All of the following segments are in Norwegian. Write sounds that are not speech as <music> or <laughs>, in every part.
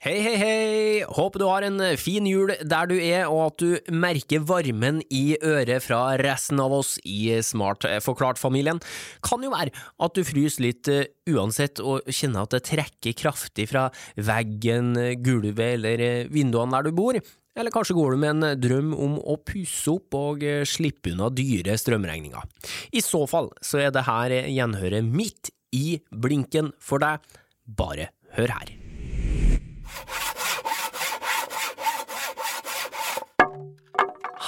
Hei, hei, hei! Håper du har en fin jul der du er, og at du merker varmen i øret fra resten av oss i Smart forklart-familien. Kan jo være at du fryser litt uh, uansett, og kjenner at det trekker kraftig fra veggen, gulvet eller vinduene der du bor. Eller kanskje går du med en drøm om å pusse opp og slippe unna dyre strømregninger. I så fall så er det her gjenhøret midt i blinken for deg. Bare hør her.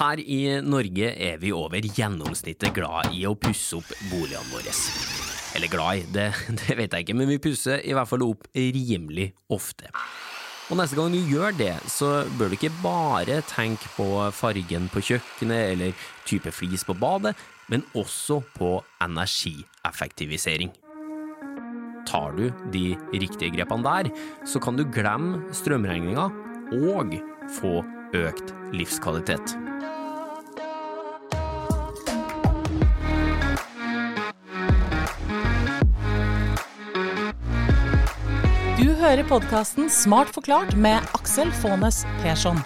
Her i Norge er vi over gjennomsnittet glad i å pusse opp boligene våre. Eller glad i, det, <laughs> det, vet jeg ikke, men vi pusser i hvert fall opp rimelig ofte. Og neste gang du gjør det, så bør du ikke bare tenke på fargen på kjøkkenet eller type flis på badet, men også på energieffektivisering. Tar du de riktige grepene der, så kan du glemme strømregninga og få økt livskvalitet. Du hører podkasten Smart forklart med Aksel Faanes Persson.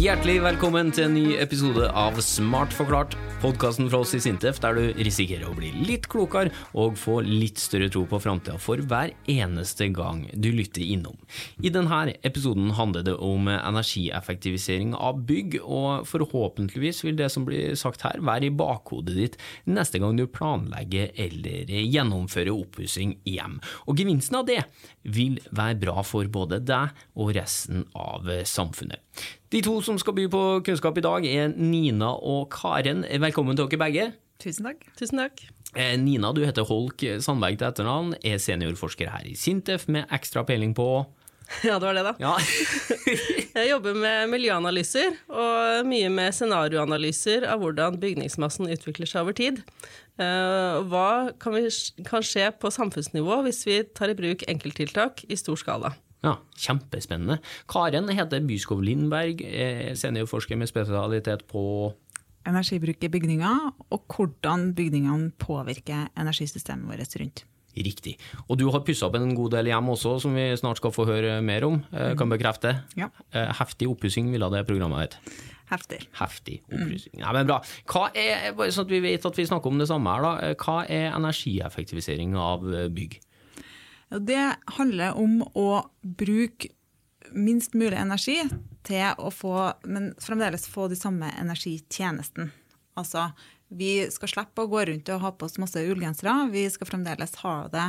Hjertelig velkommen til en ny episode av Smart forklart, podkasten fra oss i Sintef der du risikerer å bli litt klokere og få litt større tro på framtida for hver eneste gang du lytter innom. I denne episoden handler det om energieffektivisering av bygg, og forhåpentligvis vil det som blir sagt her være i bakhodet ditt neste gang du planlegger eller gjennomfører oppussing hjem. Og gevinsten av det vil være bra for både deg og resten av samfunnet. De to som skal by på kunnskap i dag, er Nina og Karen. Velkommen til dere begge. Tusen takk. Tusen takk. Eh, Nina, du heter Holk Sandberg til etternavn, er seniorforsker her i Sintef med ekstra peiling på <laughs> Ja, det var det, da. Ja. <laughs> Jeg jobber med miljøanalyser og mye med scenarioanalyser av hvordan bygningsmassen utvikler seg over tid. Eh, Hva kan, vi, kan skje på samfunnsnivå hvis vi tar i bruk enkelttiltak i stor skala? Ja, Kjempespennende. Karen heter Byskov Lindberg, er seniorforsker med spesialitet på Energibruk i bygninger, og hvordan bygningene påvirker energisystemet vårt rundt. Riktig. Og du har pussa opp en god del hjem også, som vi snart skal få høre mer om. Eh, Kan bekrefte. Ja. Eh, Heftig oppussing ville det programmet hett. Heftig. Heftig oppussing. Ja, men bra. Hva er, bare sånn at vi vet at vi snakker om det samme her, da. Eh, Hva er energieffektivisering av eh, bygg? Det handler om å bruke minst mulig energi til å få, men fremdeles få de samme energitjenestene. Altså, vi skal slippe å gå rundt og ha på oss masse ullgensere. Vi skal fremdeles ha det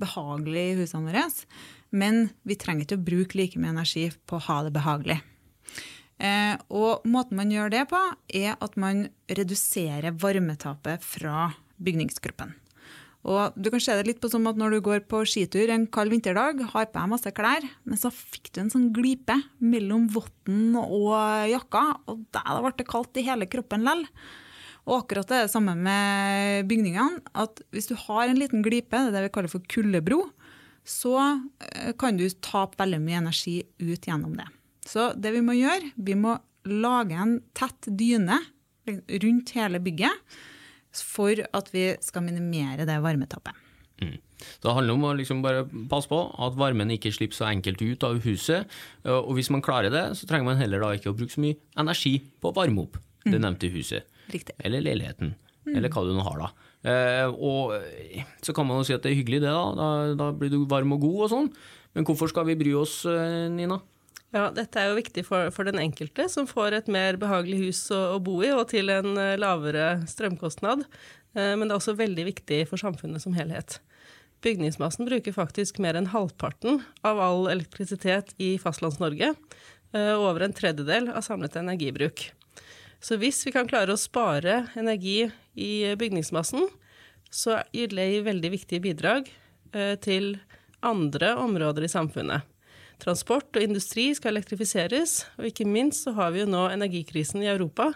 behagelig i husene våre. Men vi trenger ikke å bruke like mye energi på å ha det behagelig. Eh, og måten man gjør det på, er at man reduserer varmetapet fra bygningsgruppen. Og du kan se det litt på som at når du går på skitur en kald vinterdag, har på deg masse klær, men så fikk du en sånn glipe mellom votten og jakka, og der ble det kaldt i hele kroppen lell. Og akkurat det er det samme med bygningene, at hvis du har en liten glipe, det er det vi kaller for kuldebro, så eh, kan du tape veldig mye energi ut gjennom det. Så det vi må gjøre, vi må lage en tett dyne rundt hele bygget, for at vi skal minimere det varmetappet. Mm. Så Det handler om å liksom bare passe på at varmen ikke slipper så enkelt ut av huset. Og hvis man klarer det, så trenger man heller da ikke å bruke så mye energi på å varme opp det nevnte huset. Riktig. Eller leiligheten. Eller hva du nå har, da. Eh, og så kan man jo si at det er hyggelig, det, da. Da, da blir du varm og god og sånn. Men hvorfor skal vi bry oss, eh, Nina? Ja, Dette er jo viktig for, for den enkelte, som får et mer behagelig hus å, å bo i, og til en eh, lavere strømkostnad. Eh, Men det er også veldig viktig for samfunnet som helhet. Bygningsmassen bruker faktisk mer enn halvparten av all elektrisitet i Fastlands-Norge, eh, og over en tredjedel av samlet energibruk. Så hvis vi kan klare å spare energi i bygningsmassen, så gir det veldig viktige bidrag til andre områder i samfunnet. Transport og industri skal elektrifiseres, og ikke minst så har vi jo nå energikrisen i Europa,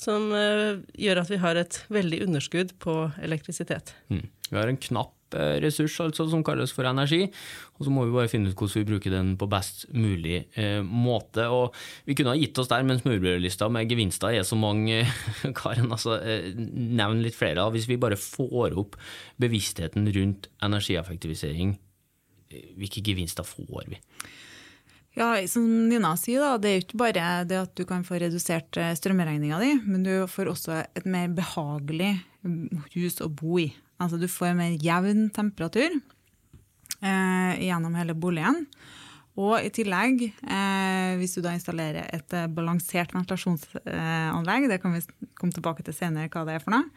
som uh, gjør at vi har et veldig underskudd på elektrisitet. Mm. Vi har en knapp eh, ressurs altså, som kalles for energi, og så må vi bare finne ut hvordan vi bruker den på best mulig eh, måte. Og vi kunne ha gitt oss der, men smørbrødlista med gevinster er så mange. <laughs> Karen, altså, eh, nevn litt flere. Hvis vi bare får opp bevisstheten rundt energieffektivisering hvilke gevinster får vi? Ja, som Nina sier, da, det er ikke bare det at du kan få redusert eh, strømregninga di, men du får også et mer behagelig mm, hus å bo i. Altså du får en mer jevn temperatur eh, gjennom hele boligen. Og i tillegg, eh, hvis du da installerer et eh, balansert ventilasjonsanlegg, det kan vi komme tilbake til senere hva det er for noe,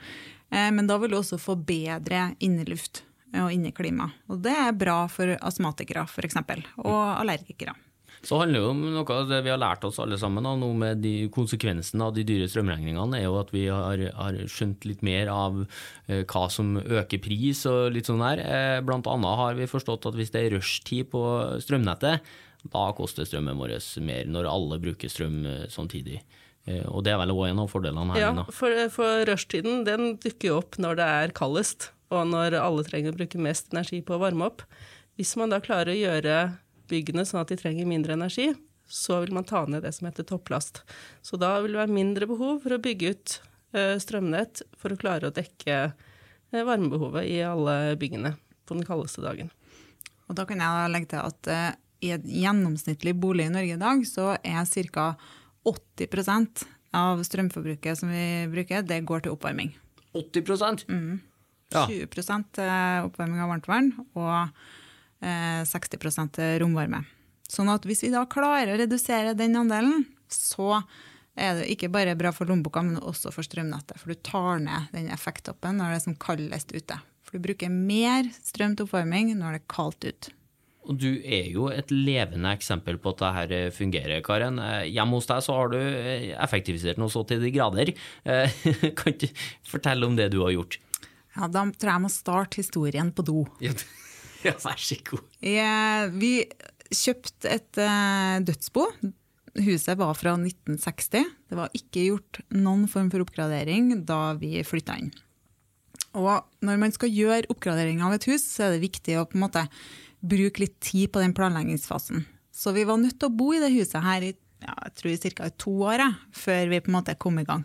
eh, men da vil du også få bedre inneluft og inneklima. Og det er bra for astmatikere f.eks., og allergikere. Så handler det om noe av det vi har lært oss alle sammen da, nå med de konsekvensene av de dyre strømregningene, er jo at vi har, har skjønt litt mer av eh, hva som øker pris og litt sånn der. Eh, blant annet har vi forstått at hvis det er rushtid på strømnettet, da koster strømmen vår mer når alle bruker strøm eh, samtidig. Eh, og det er vel òg en av fordelene her. Ja, for, for rushtiden den dukker jo opp når det er kaldest, og når alle trenger å bruke mest energi på å varme opp. Hvis man da klarer å gjøre byggene sånn at de trenger mindre energi, så vil man ta ned det som heter topplast. Så da vil det være mindre behov for å bygge ut eh, strømnett for å klare å dekke eh, varmebehovet i alle byggene på den kaldeste dagen. Og da kan jeg legge til at uh, i et gjennomsnittlig bolig i Norge i dag, så er ca. 80% av strømforbruket som vi bruker, det går til oppvarming. 80 mm. Ja. 20 oppvarming av varmtvann og 60 eh, romvarme. Sånn at hvis vi da klarer å redusere den andelen, så er det ikke bare bra for lommeboka, men også for strømnettet. For du tar ned den effekttoppen når det er som kaldest ute. For du bruker mer strøm til oppvarming når det er kaldt ute. Og du er jo et levende eksempel på at dette eh, fungerer, Karen. Eh, hjemme hos deg så har du effektivisert noe så til de grader. <laughs> Kan du fortelle om det du har gjort? Ja, Da tror jeg jeg må starte historien på do. Ja. <laughs> Vær så god. Jeg, vi kjøpte et uh, dødsbo. Huset var fra 1960. Det var ikke gjort noen form for oppgradering da vi flytta inn. Og når man skal gjøre oppgradering av et hus, så er det viktig å på en måte bruke litt tid på den planleggingsfasen. Så vi var nødt til å bo i det huset her i ja, jeg tror ca. to år før vi på en måte kom i gang.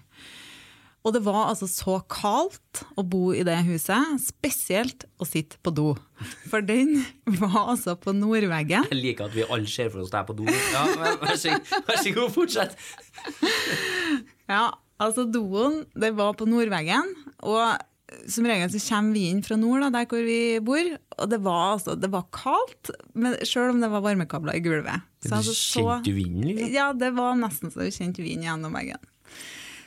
Og det var altså så kaldt å bo i det huset, spesielt å sitte på do. For den var altså på nordveggen. Jeg liker at vi alle ser for oss deg på do. Ja, vær så, vær så god, fortsett. Ja, altså doen, det var på nordveggen. Og som regel så kommer vi inn fra nord, da, der hvor vi bor. Og det var, altså, det var kaldt, men selv om det var varmekabler i gulvet. Så, altså, kjente du vinden? Liksom? Ja, det var nesten så du kjente vind gjennom veggen.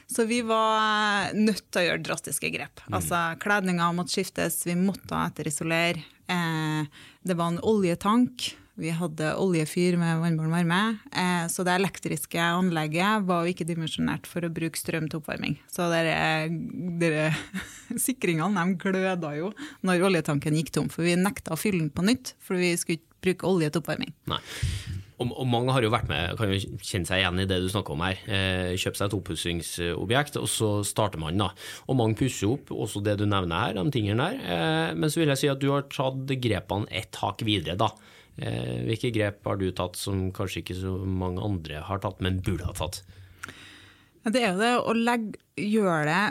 Så vi var nødt til å gjøre drastiske grep. Mm. Altså, Kledninga måtte skiftes, vi måtte etterisolere. Eh, det var en oljetank. Vi hadde oljefyr med vannbåren varme. Eh, så det elektriske anlegget var ikke dimensjonert for å bruke strøm til oppvarming. Så dere, <laughs> sikringene de gløda jo når oljetanken gikk tom. For vi nekta å fylle den på nytt, for vi skulle ikke bruke olje til oppvarming. Nei. Og, og, mange har jo vært med, kan jo kjenne seg igjen i det du snakker om her. Eh, kjøpe seg et oppussingsobjekt, og så starter man, da. Og mange pusser opp også det du nevner her, de tingene der. Eh, men så vil jeg si at du har tatt grepene ett hakk videre, da. Eh, hvilke grep har du tatt som kanskje ikke så mange andre har tatt, men burde ha tatt? Det er jo det å legge, gjøre det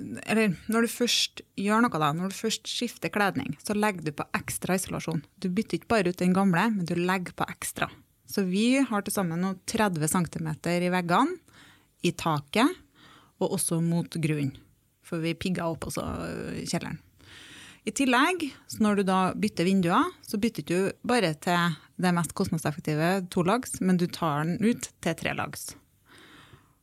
eller når du først gjør noe, da, når du først skifter kledning, så legger du på ekstra isolasjon. Du bytter ikke bare ut den gamle, men du legger på ekstra. Så vi har til sammen 30 cm i veggene, i taket og også mot grunnen. For vi pigga opp også kjelleren. I tillegg, når du da bytter vinduer, så bytter du bare til det mest kostnadseffektive tolags, men du tar den ut til trelags.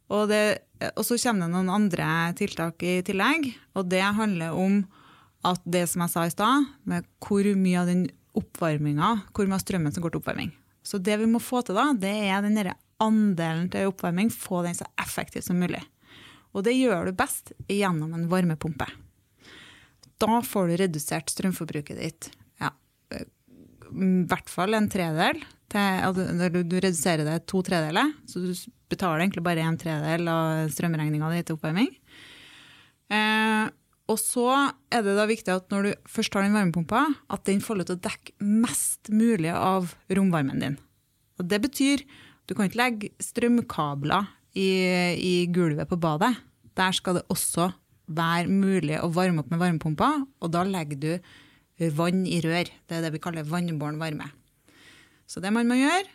Og, det, og så kommer det noen andre tiltak i tillegg, og det handler om at det som jeg sa i stad, med hvor mye av den oppvarminga, hvor mye av strømmen som går til oppvarming. Så det vi må få til da, det er den andelen til oppvarming, få den så effektiv som mulig. Og det gjør du best gjennom en varmepumpe. Da får du redusert strømforbruket ditt ja, i hvert fall en tredel. Til, du, du reduserer det to tredeler, så du betaler egentlig bare en tredel av strømregninga di til oppvarming. Eh, og så er det da viktig at når du først har den varmepumpa, at den får lov til å dekke mest mulig av romvarmen din. Og det betyr du kan ikke legge strømkabler i, i gulvet på badet. Der skal det også være mulig å varme opp med varmepumpa, og da legger du vann i rør. Det er det vi kaller vannbåren varme. Så det man må gjøre,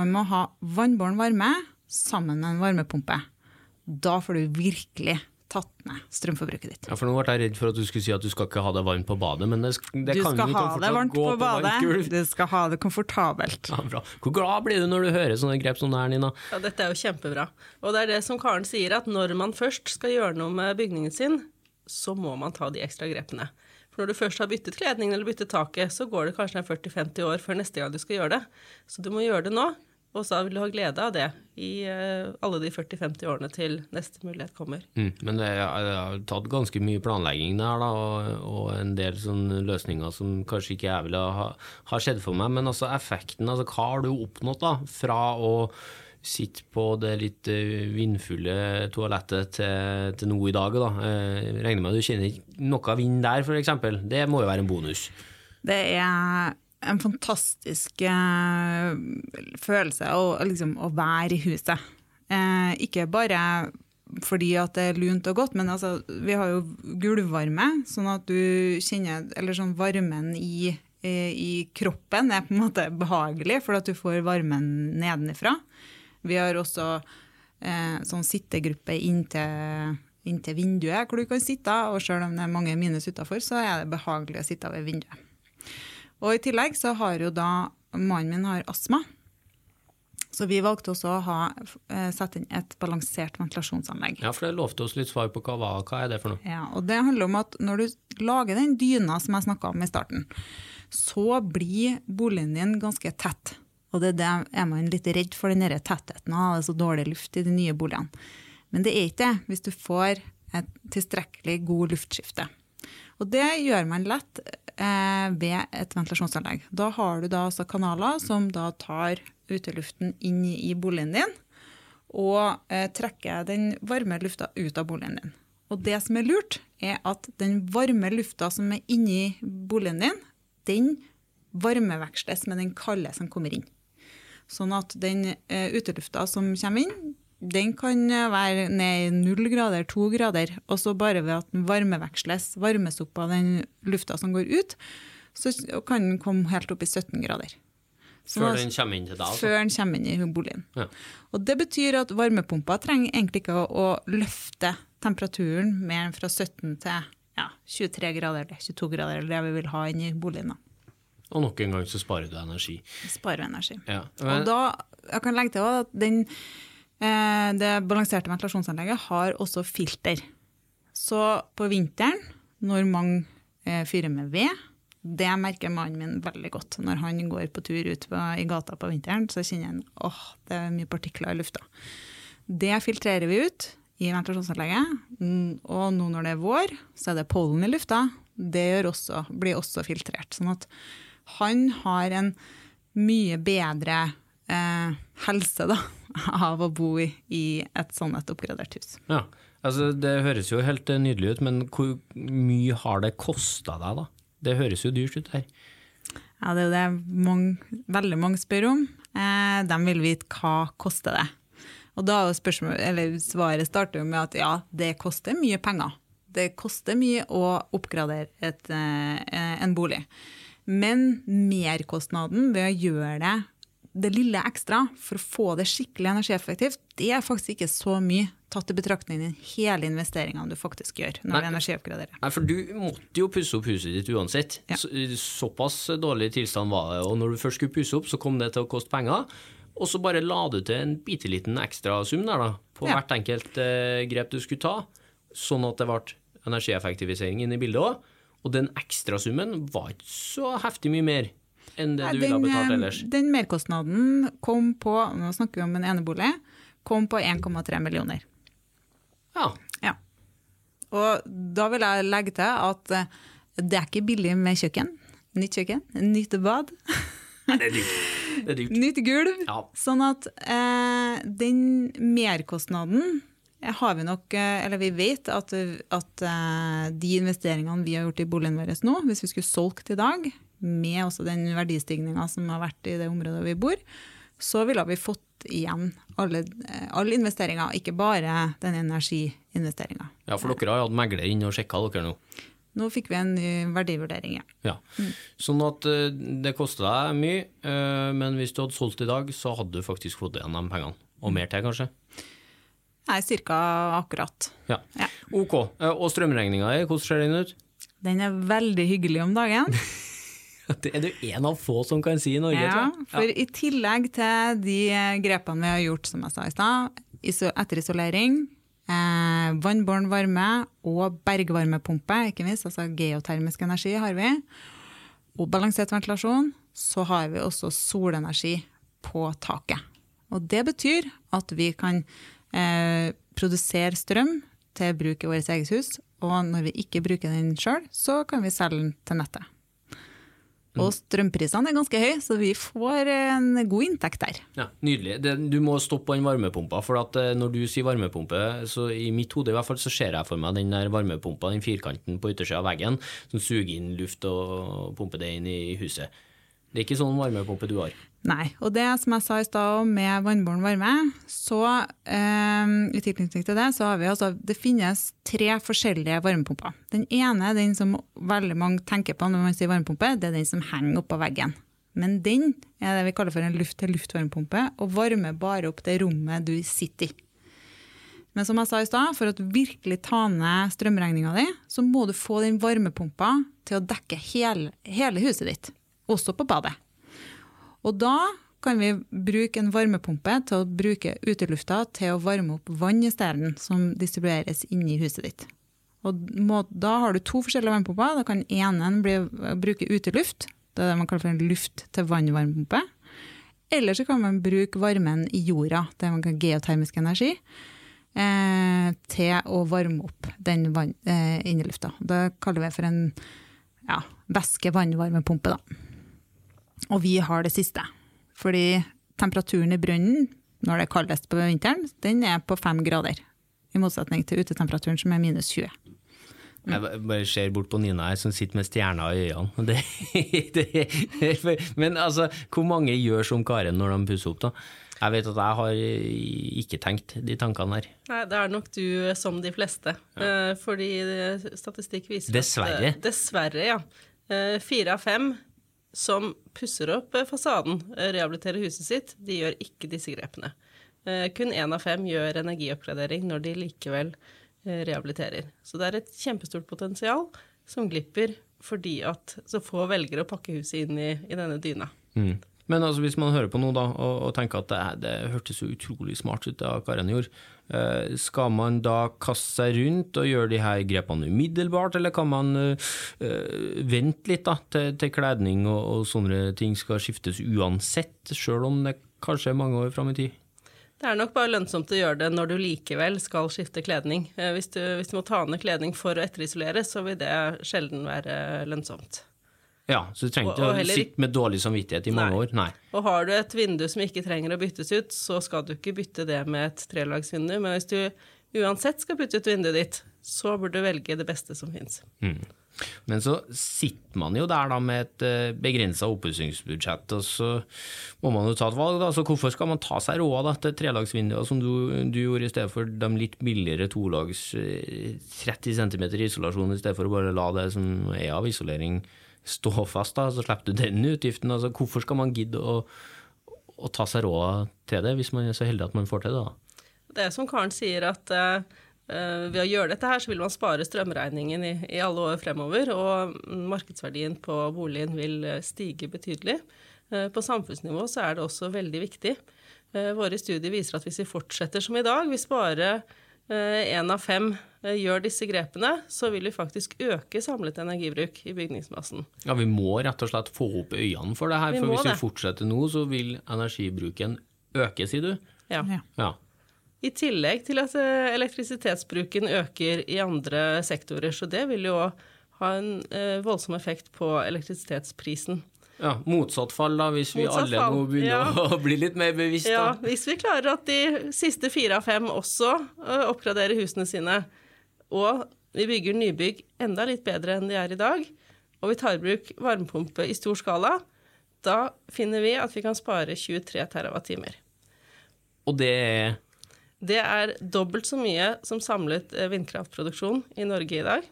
man må ha vannbåren varme sammen med en varmepumpe. Da får du virkelig tatt ned strømforbruket ditt. Ja, for Nå ble jeg redd for at du skulle si at du skal ikke ha det varmt på badet, men det, det Du kan skal jo ha fortsatt det varmt gå på badet, varmt gulv. du skal ha det komfortabelt. Ja, bra. Hvor glad blir du når du hører sånne grep som det her, Nina? Ja, dette er jo kjempebra. Og det er det som Karen sier, at når man først skal gjøre noe med bygningen sin, så må man ta de ekstra grepene. For når du først har byttet kledningen eller byttet taket, så går det kanskje en 40-50 år før neste gang du skal gjøre det. Så du må gjøre det nå, og så vil du ha glede av det i eh, alle de 40-50 årene til neste mulighet kommer. Mm, men det har tatt ganske mye planlegging der, da, og, og en del sånne løsninger som kanskje ikke jeg ville ha, ha skjedd for meg. Men altså effekten, altså hva har du oppnådd da, fra å sitte på det litt eh, vindfulle toalettet til, til nå i dag? da? Eh, regner med at du kjenner ikke noe vind der, f.eks. Det må jo være en bonus. Det er en fantastisk eh, følelse å, liksom, å være i huset. Eh, ikke bare fordi at det er lunt og godt, men altså, vi har jo gulvvarme, sånn at du kjenner Eller sånn varmen i, eh, i kroppen er på en måte behagelig, for at du får varmen nedenifra. Vi har også eh, sånn sittegruppe inntil, inntil vinduet hvor du kan sitte, og selv om det er mange minus utafor, så er det behagelig å sitte ved vinduet. Og i tillegg så har jo da mannen min har astma. Så vi valgte også å ha, eh, sette inn et balansert ventilasjonsanlegg. Ja, for det lovte oss litt svar på hva, hva, er det for noe? Ja, og det handler om at når du lager den dyna som jeg snakka om i starten, så blir boligen din ganske tett. Og det er det er man litt redd for, den tettheten av det er så dårlig luft i de nye boligene. Men det er ikke det hvis du får et tilstrekkelig god luftskifte. Og det gjør man lett eh, ved et ventilasjonsanlegg. Da har du da altså kanaler som da tar uteluften inn i boligen din, og eh, trekker den varme lufta ut av boligen din. Og det som er lurt, er at den varme lufta som er inni boligen din, den varmeveksles med den kalde som kommer inn. Sånn at den eh, utelufta som kommer inn, den kan eh, være ned i null grader, to grader. Og så bare ved at den varmeveksles, varmes opp av den lufta som går ut, så kan den komme helt opp i 17 grader. Så Før den kommer inn til deg? Altså. før den kommer inn i boligen. Ja. Og det betyr at varmepumpa trenger egentlig ikke å, løfte temperaturen mer fra 17 til ja, 23 grader eller 22 grader, eller det vi vil ha inn i boligen. da. Og nok en gang så sparer du energi. Sparer energi. Ja. Og da, jeg kan legge til at den, det balanserte ventilasjonsanlegget har også filter. Så på vinteren, når mange eh, fyrer med ved, det merker mannen min veldig godt. Når han går på tur ut på, i gata på vinteren, så kjenner han åh, det er mye partikler i lufta. Det filtrerer vi ut i ventilasjonsanlegget. Mm, Og nå når det er vår, så er det pollen i lufta. Det også, blir også filtrert. Sånn at han har en mye bedre eh, helse da, <laughs> av å bo i, i et sånn et oppgradert hus. ja. altså, det høres jo helt eh, nydelig ut, men hvor mye har det kosta deg, da? Det høres jo dyrt ut her. Ja, det er jo det mange, veldig mange spør om. Eh, de vil vite hva koster det. Og da er eller svaret starter jo med at ja, det koster mye penger. Det koster mye å oppgradere et, eh, en bolig. Men merkostnaden ved å gjøre det det lille ekstra for å få det skikkelig energieffektivt, det er faktisk ikke så mye tatt i betraktning den hele investeringa du faktisk gjør når Nei. du energioppgraderer. Nei, for du måtte jo pusse opp huset ditt uansett. Ja. Så, såpass dårlig tilstand var det. Og når du først skulle pusse opp, så kom det til å koste penger. Og så bare la du til en bitte liten ekstrasum der, da, på Ja. hvert enkelt eh, grep du skulle ta, sånn at det ble energieffektivisering inne i bildet òg. Og den ekstrasummen var ikke så heftig mye mer enn det du ville ha betalt eh, ellers. Den merkostnaden kom på nå snakker vi om en enebolig, kom på 1,3 millioner. Ja. Ja. Og da vil jeg legge til at eh, det er ikke billig med kjøkken. Nytt kjøkken, nytt bad, <laughs> Nei, det er dyrt. Det er dyrt. nytt gulv. Ja. Sånn at eh, den merkostnaden har vi nok, eh, eller vi vet at, at de investeringene vi har gjort i boligen vår nå, hvis vi skulle solgt i dag, med også den verdistigninga som har vært i det området vi bor, så ville vi fått igjen alle, eh, alle investeringer, ikke bare den energiinvesteringa. ja, for dere har hatt megler inn og sjekka dere nå. Nå fikk vi en ny verdivurdering, ja. Ja. Sånn at eh, det koster deg mye, eh, men hvis du hadde solgt i dag, så hadde du faktisk fått igjen de pengene. Og mer til, kanskje. Nei, cirka akkurat. Ja. Ja. Ok. Og strømregninga di, hvordan ser den ut? Den er veldig hyggelig om dagen. <laughs> <laughs> Det er du en av få som kan si i Norge. Ja, tror jeg. for i tillegg til de grepene vi har gjort, som jeg sa i stad, etterisolering, eh, vannbåren varme og bergvarmepumpe, ikke minst, altså geotermisk energi har vi, og balansert ventilasjon, så har vi også solenergi på taket. Og det betyr at vi kan eh, produsere strøm til bruk i vårt eget hus, og når vi ikke bruker den sjøl, så kan vi selge den til nettet. Og strømprisene er ganske høye, så vi får en god inntekt der. Ja, Nydelig. Det, du må stoppe den varmepumpa. for at eh, når du sier varmepumpe, så i mitt hode i hvert fall, så ser jeg for meg den der varmepumpa, den firkanten på yttersida av veggen, som suger inn luft og pumper det inn i huset. Det er ikke sånn varmepumpe du har. Nei, og det som jeg sa i stad med vannbåren varme, så eh, i tilknytning til det, så har vi altså Det finnes tre forskjellige varmepumper. Den ene, den som veldig mange tenker på når man sier varmepumpe, det er den som henger oppå veggen. Men den er det vi kaller for en luft-til-luft-varmepumpe, og varmer bare opp det rommet du sitter i. Men som jeg sa i stad, for å virkelig ta ned strømregninga di, så må du få den varmepumpa til å dekke hele, hele huset ditt, også på badet. Og da kan vi bruke en varmepumpe til å bruke utelufta til å varme opp vann isteden, som distribueres inni huset ditt. Og må, da har du to forskjellige varmepumper. Da kan enen bli, bruke uteluft, det er det man kaller for en luft-til-vann-varmepumpe. Eller så kan man bruke varmen i jorda, det man kaller geotermisk energi, eh, til å varme opp den vann, eh, innelufta. Det kaller vi for en ja, væske-vannvarmepumpe. da. Og vi har det siste. Fordi temperaturen i brønnen når det er kaldest på vinteren, den er på fem grader. I motsetning til utetemperaturen som er minus 20. Jeg bare ser bort på Nina her som sitter med stjerner i øynene. <laughs> Det, det, men altså, hvor mange gjør som Karen når de pusser opp, da? Jeg vet at jeg har ikke tenkt de tankene her. Nei, det er nok du som de fleste. Ja. fordi eh, statistikk viser Dessverre. at Dessverre? Dessverre, ja. Eh, Fire av fem som pusser opp eh, fasaden, eh, rehabiliterer huset sitt, de gjør ikke disse grepene. Eh, Kun én av fem gjør energioppgradering når de likevel eh, rehabiliterer. Så det er et kjempestort potensial som glipper fordi at så få velger å pakke huset inn i, i denne dyna. Mm. Men altså, hvis man hører på noe og, og tenker at det, det hørtes så utrolig smart ut det Karen gjorde, eh, skal man da kaste seg rundt og gjøre de her grepene umiddelbart, eller kan man eh, eh, vente litt da, til, til kledning og, og sånne ting skal skiftes uansett, selv om det kanskje er mange år fram i tid? Det er nok bare lønnsomt å gjøre det når du likevel skal skifte kledning. Eh, Hvis du, hvis du må ta ned kledning for å etterisolere, så vil det sjelden være lønnsomt. Ja, så du trenger ikke å sitte med dårlig samvittighet i mange Nei. år. Nei. Og har du et vindu som ikke trenger å byttes ut, så skal du ikke bytte det med et trelagsvindu. Men hvis du uansett skal bytte ut vinduet ditt, så burde du velge det beste som fins. Men så sitter man jo der da med et begrensa oppussingsbudsjett, og så må man jo ta et valg. da, Så hvorfor skal man ta seg råd da, til trelagsvinduer som du, du gjorde, i stedet for de litt billigere tolags eh, 30 cm isolasjon, i stedet for å bare la det som er av isolering stå fast, da, så slipper du den utgiften. altså Hvorfor skal man gidde å, å ta seg råd til det, hvis man er så heldig at man får til det? da? Det er som Karen sier, at eh, ved å gjøre dette her, så vil man spare strømregningen i, i alle år fremover, og markedsverdien på boligen vil eh, stige betydelig. Uh, på samfunnsnivå så er det også veldig viktig. Uh, våre studier viser at hvis vi fortsetter som i dag, hvis bare én av fem gjør disse grepene, så vil vi faktisk øke samlet energibruk i bygningsmassen. Ja, Vi må rett og slett få opp øynene for det her, Vi for hvis vi det. fortsetter nå, så vil energibruken øke, sier du? Ja. Ja. I tillegg til at eh, elektrisitetsbruken øker i andre sektorer, så det vil jo ha en eh, voldsom effekt på elektrisitetsprisen. Ja, Motsatt fall, da, hvis vi Motsatt alle fall, må begynne ja. <laughs> å bli litt mer bevisste. Ja, hvis vi klarer at de siste fire av fem også oppgraderer husene sine, og vi bygger nybygg enda litt bedre enn de er i dag, og vi tar i bruk varmepumpe i stor skala, da finner vi at vi kan spare 23 TWh. Og det er Det er dobbelt så mye som samlet eh, vindkraftproduksjon i Norge i dag.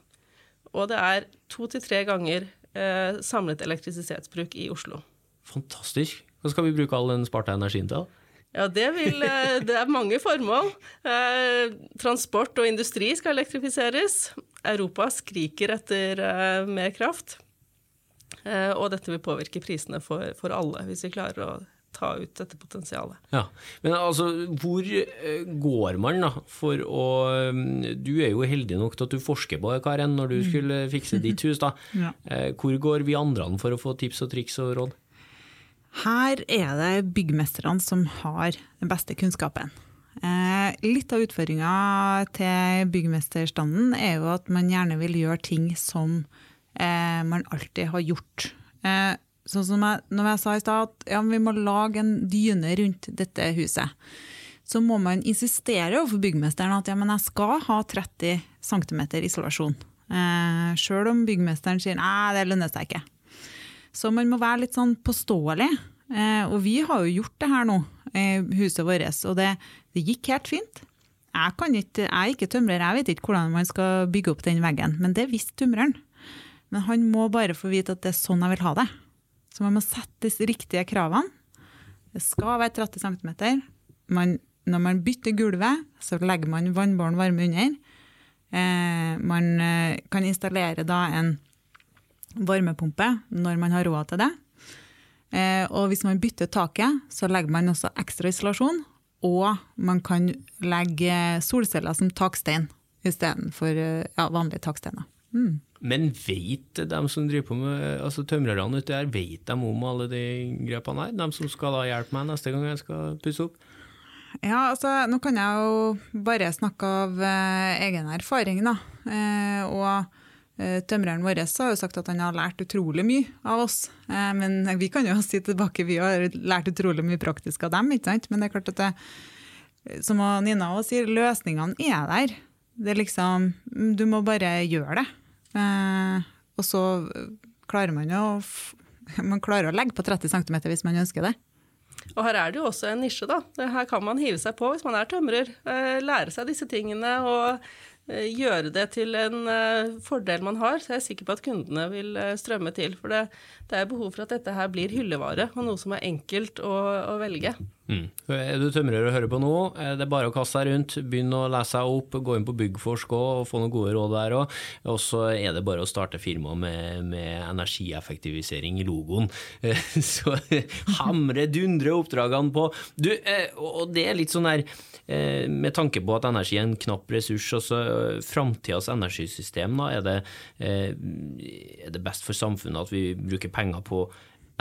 og det er to til tre ganger eh, samlet elektrisitetsbruk i Oslo. Fantastisk. Hva skal vi bruke all den sparte energien til? Ja, det, vil, eh, det er mange formål. Eh, transport og industri skal elektrifiseres. Europa skriker etter eh, mer kraft. Eh, og dette vil påvirke prisene for, for alle, hvis vi klarer å ta ut dette potensialet. Ja, Men altså, hvor går man da for å mm, Du er jo heldig nok til at du forsker på det, Karen, når du skulle fikse ditt hus. da. <laughs> Ja. Eh, Hvor går vi andre an for å få tips og triks og råd? Her er det byggmesterne som har den beste kunnskapen. Eh, litt av utfordringa til byggmesterstanden er jo at man gjerne vil gjøre ting som eh, man alltid har gjort. Eh, sånn som jeg, når jeg sa i stad at ja, vi må lage en dyne rundt dette huset, så må man insistere overfor byggmesteren at ja, men jeg skal ha 30 cm isolasjon. Eh, Sjøl om byggmesteren sier nei, det lønner seg ikke. Så man må være litt sånn påståelig. Eh, og vi har jo gjort det her nå, i huset vårt, og det, det gikk helt fint. Jeg, kan ikke, jeg er ikke tømrer, jeg vet ikke hvordan man skal bygge opp den veggen, men det visste tømreren. Men han må bare få vite at det er sånn jeg vil ha det. Så man må sette de riktige kravene. Det skal være 30 cm. Man, når man bytter gulvet, så legger man vannbåren varme under. Eh, man eh, kan installere da en varmepumpe når man har råd til det. Eh, og hvis man bytter taket, så legger man også ekstra isolasjon. Og man kan legge solceller som takstein istedenfor eh, ja, vanlige taksteiner. Mm. Men vet de som driver på med altså tømrerne ute her, vet de om alle de grepene her? De som skal da hjelpe meg neste gang jeg skal pusse opp? Ja, altså, nå kan jeg jo bare snakke av eh, egen erfaring, da. Eh, og eh, tømreren vår har jo sagt at han har lært utrolig mye av oss. Eh, men vi kan jo <laughs> si tilbake, vi har lært utrolig mye praktisk av dem, ikke sant? Men det er klart at det, som Nina også sier, løsningene er der. Det er liksom, du må bare gjøre det. Eh, og så klarer man jo <laughs> man klarer å legge på 30 cm hvis man ønsker det. Og her er det jo også en nisje, da. Her kan man hive seg på hvis man er tømrer. Eh, lære seg disse tingene og eh, gjøre det til en eh, fordel man har. Så jeg er sikker på at kundene vil eh, strømme til. For det, det er behov for at dette her blir hyllevare, og noe som er enkelt å, å velge. Mm. Er du tømrer og hører på nå, er bare å kaste seg rundt, begynne å lese seg opp, gå inn på Byggforsk og få noen gode råd der òg. Og så er det bare å starte firma med, med energieffektivisering i logoen. <laughs> Så hamre, dundre oppdragene på. Du, eh, og det er litt sånn der eh, med tanke på at energi er en knapp ressurs, altså framtidas energisystem, da er det, eh, er det best for samfunnet at vi bruker penger på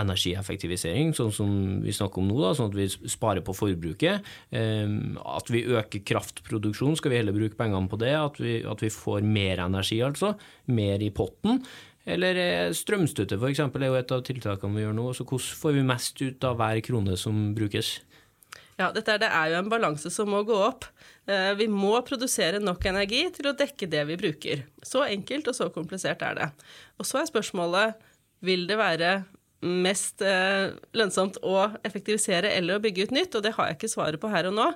energieffektivisering, sånn som vi snakker om nå, da, sånn at vi sparer på forbruket. Eh, At vi øker kraftproduksjon, skal vi heller bruke pengene på det. At vi, at vi får mer energi, altså. Mer i potten. Eller eh, strømstøtte f.eks. er jo et av tiltakene vi gjør nå. Så hvordan får vi mest ut av hver krone som brukes? Ja, dette er, det er jo en balanse som må gå opp. Eh, Vi må produsere nok energi til å dekke det vi bruker. Så enkelt og så komplisert er det. Og så er spørsmålet vil det være mest eh, lønnsomt å effektivisere eller å bygge ut nytt, og det har jeg ikke svaret på her og nå.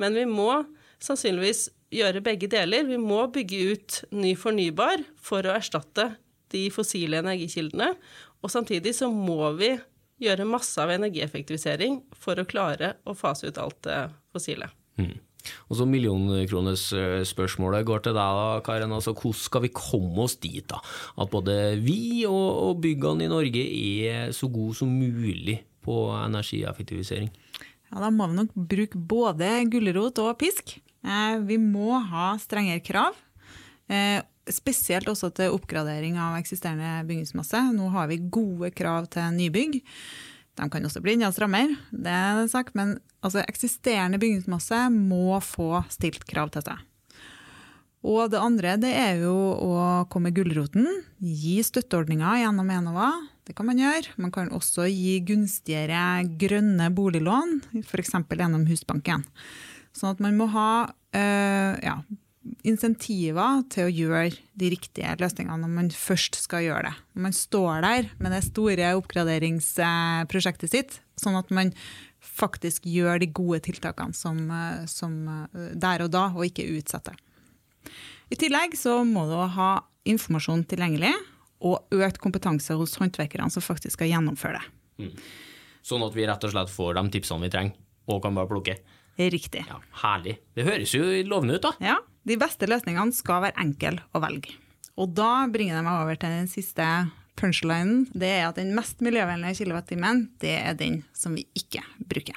Men vi må sannsynligvis gjøre begge deler. Vi må bygge ut ny fornybar for å erstatte de fossile energikildene, og samtidig så må vi gjøre masse av energieffektivisering for å klare å fase ut alt det fossile. Mm. Og så millionkronesspørsmålet går til deg, da, Karen. Altså, hvordan skal vi komme oss dit? da? At både vi og, og byggene i Norge er så gode som mulig på energieffektivisering? Ja, Da må vi nok bruke både gulrot og pisk. Eh, vi må ha strengere krav. Eh, spesielt også til oppgradering av eksisterende bygningsmasse. Nå har vi gode krav til nybygg. De kan også bli enda strammere, det er en sak, men altså, eksisterende bygningsmasse må få stilt krav til seg. Og det andre det er jo å komme med gulroten, gi støtteordninger gjennom Enova. Det kan man gjøre. Man kan også gi gunstigere grønne boliglån, f.eks. gjennom Husbanken. Sånn at man må ha øh, ja, insentiver til å gjøre de riktige løsningene når man først skal gjøre det. Når man står der med det store oppgraderingsprosjektet sitt, sånn at man faktisk gjør de gode tiltakene som, eh, som eh, der og da, og ikke utsetter. I tillegg så må du ha informasjon tilgjengelig, og økt kompetanse hos håndverkerne som faktisk skal gjennomføre det. Sånn at vi rett og slett får de tipsene vi trenger, og kan bare plukke. Riktig. Ja, Herlig. Det høres jo lovende ut, da. Ja, De beste løsningene skal være enkle å velge. Og da bringer det meg over til den siste punchlinen. Det er at den mest miljøvennlige kilowattimen, det er den som vi ikke bruker.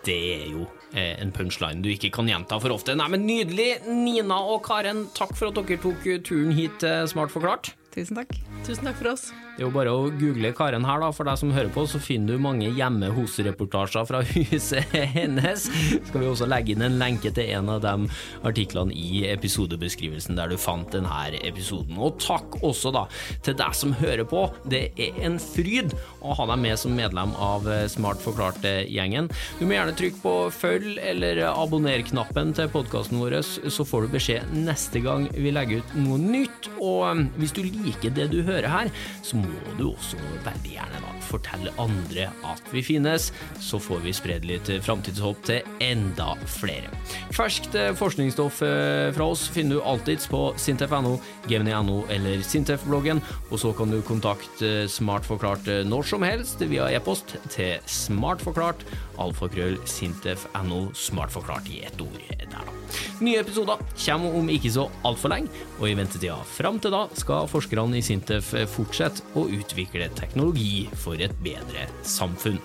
Det er jo eh, en punchline du ikke kan gjenta for ofte. Nei, men Nydelig! Nina og Karen, takk for at dere tok turen hit til Smart forklart. Tusen takk. Tusen takk for oss. Det er jo bare å google Karen her, da. For deg som hører på, så finner du mange hjemme hos-reportasjer fra huset <laughs> hennes. Skal vi også legge inn en lenke til en av de artiklene i episodebeskrivelsen der du fant denne episoden. Og takk også da til deg som hører på. Det er en fryd å ha deg med som medlem av Smart forklart-gjengen. Du må gjerne trykke på følg eller abonner-knappen til podkasten vår, så får du beskjed neste gang vi legger ut noe nytt. Og hvis du liker det du hører her, så må du også veldig gjerne da fortelle andre at vi finnes, så får vi spredd litt framtidshåp til enda flere. Ferskt forskningsstoff fra oss finner du alltids på sintef.no, gemini.no eller Sintef-bloggen, og så kan du kontakte Smart forklart når som helst via e-post til smartforklart alfakrøll sintef.no, smartforklart i ett ord der, da. Nye episoder kommer om ikke så altfor lenge, og i ventetida fram til da skal forskerne i Sintef fortsette å utvikle teknologi for et bedre samfunn.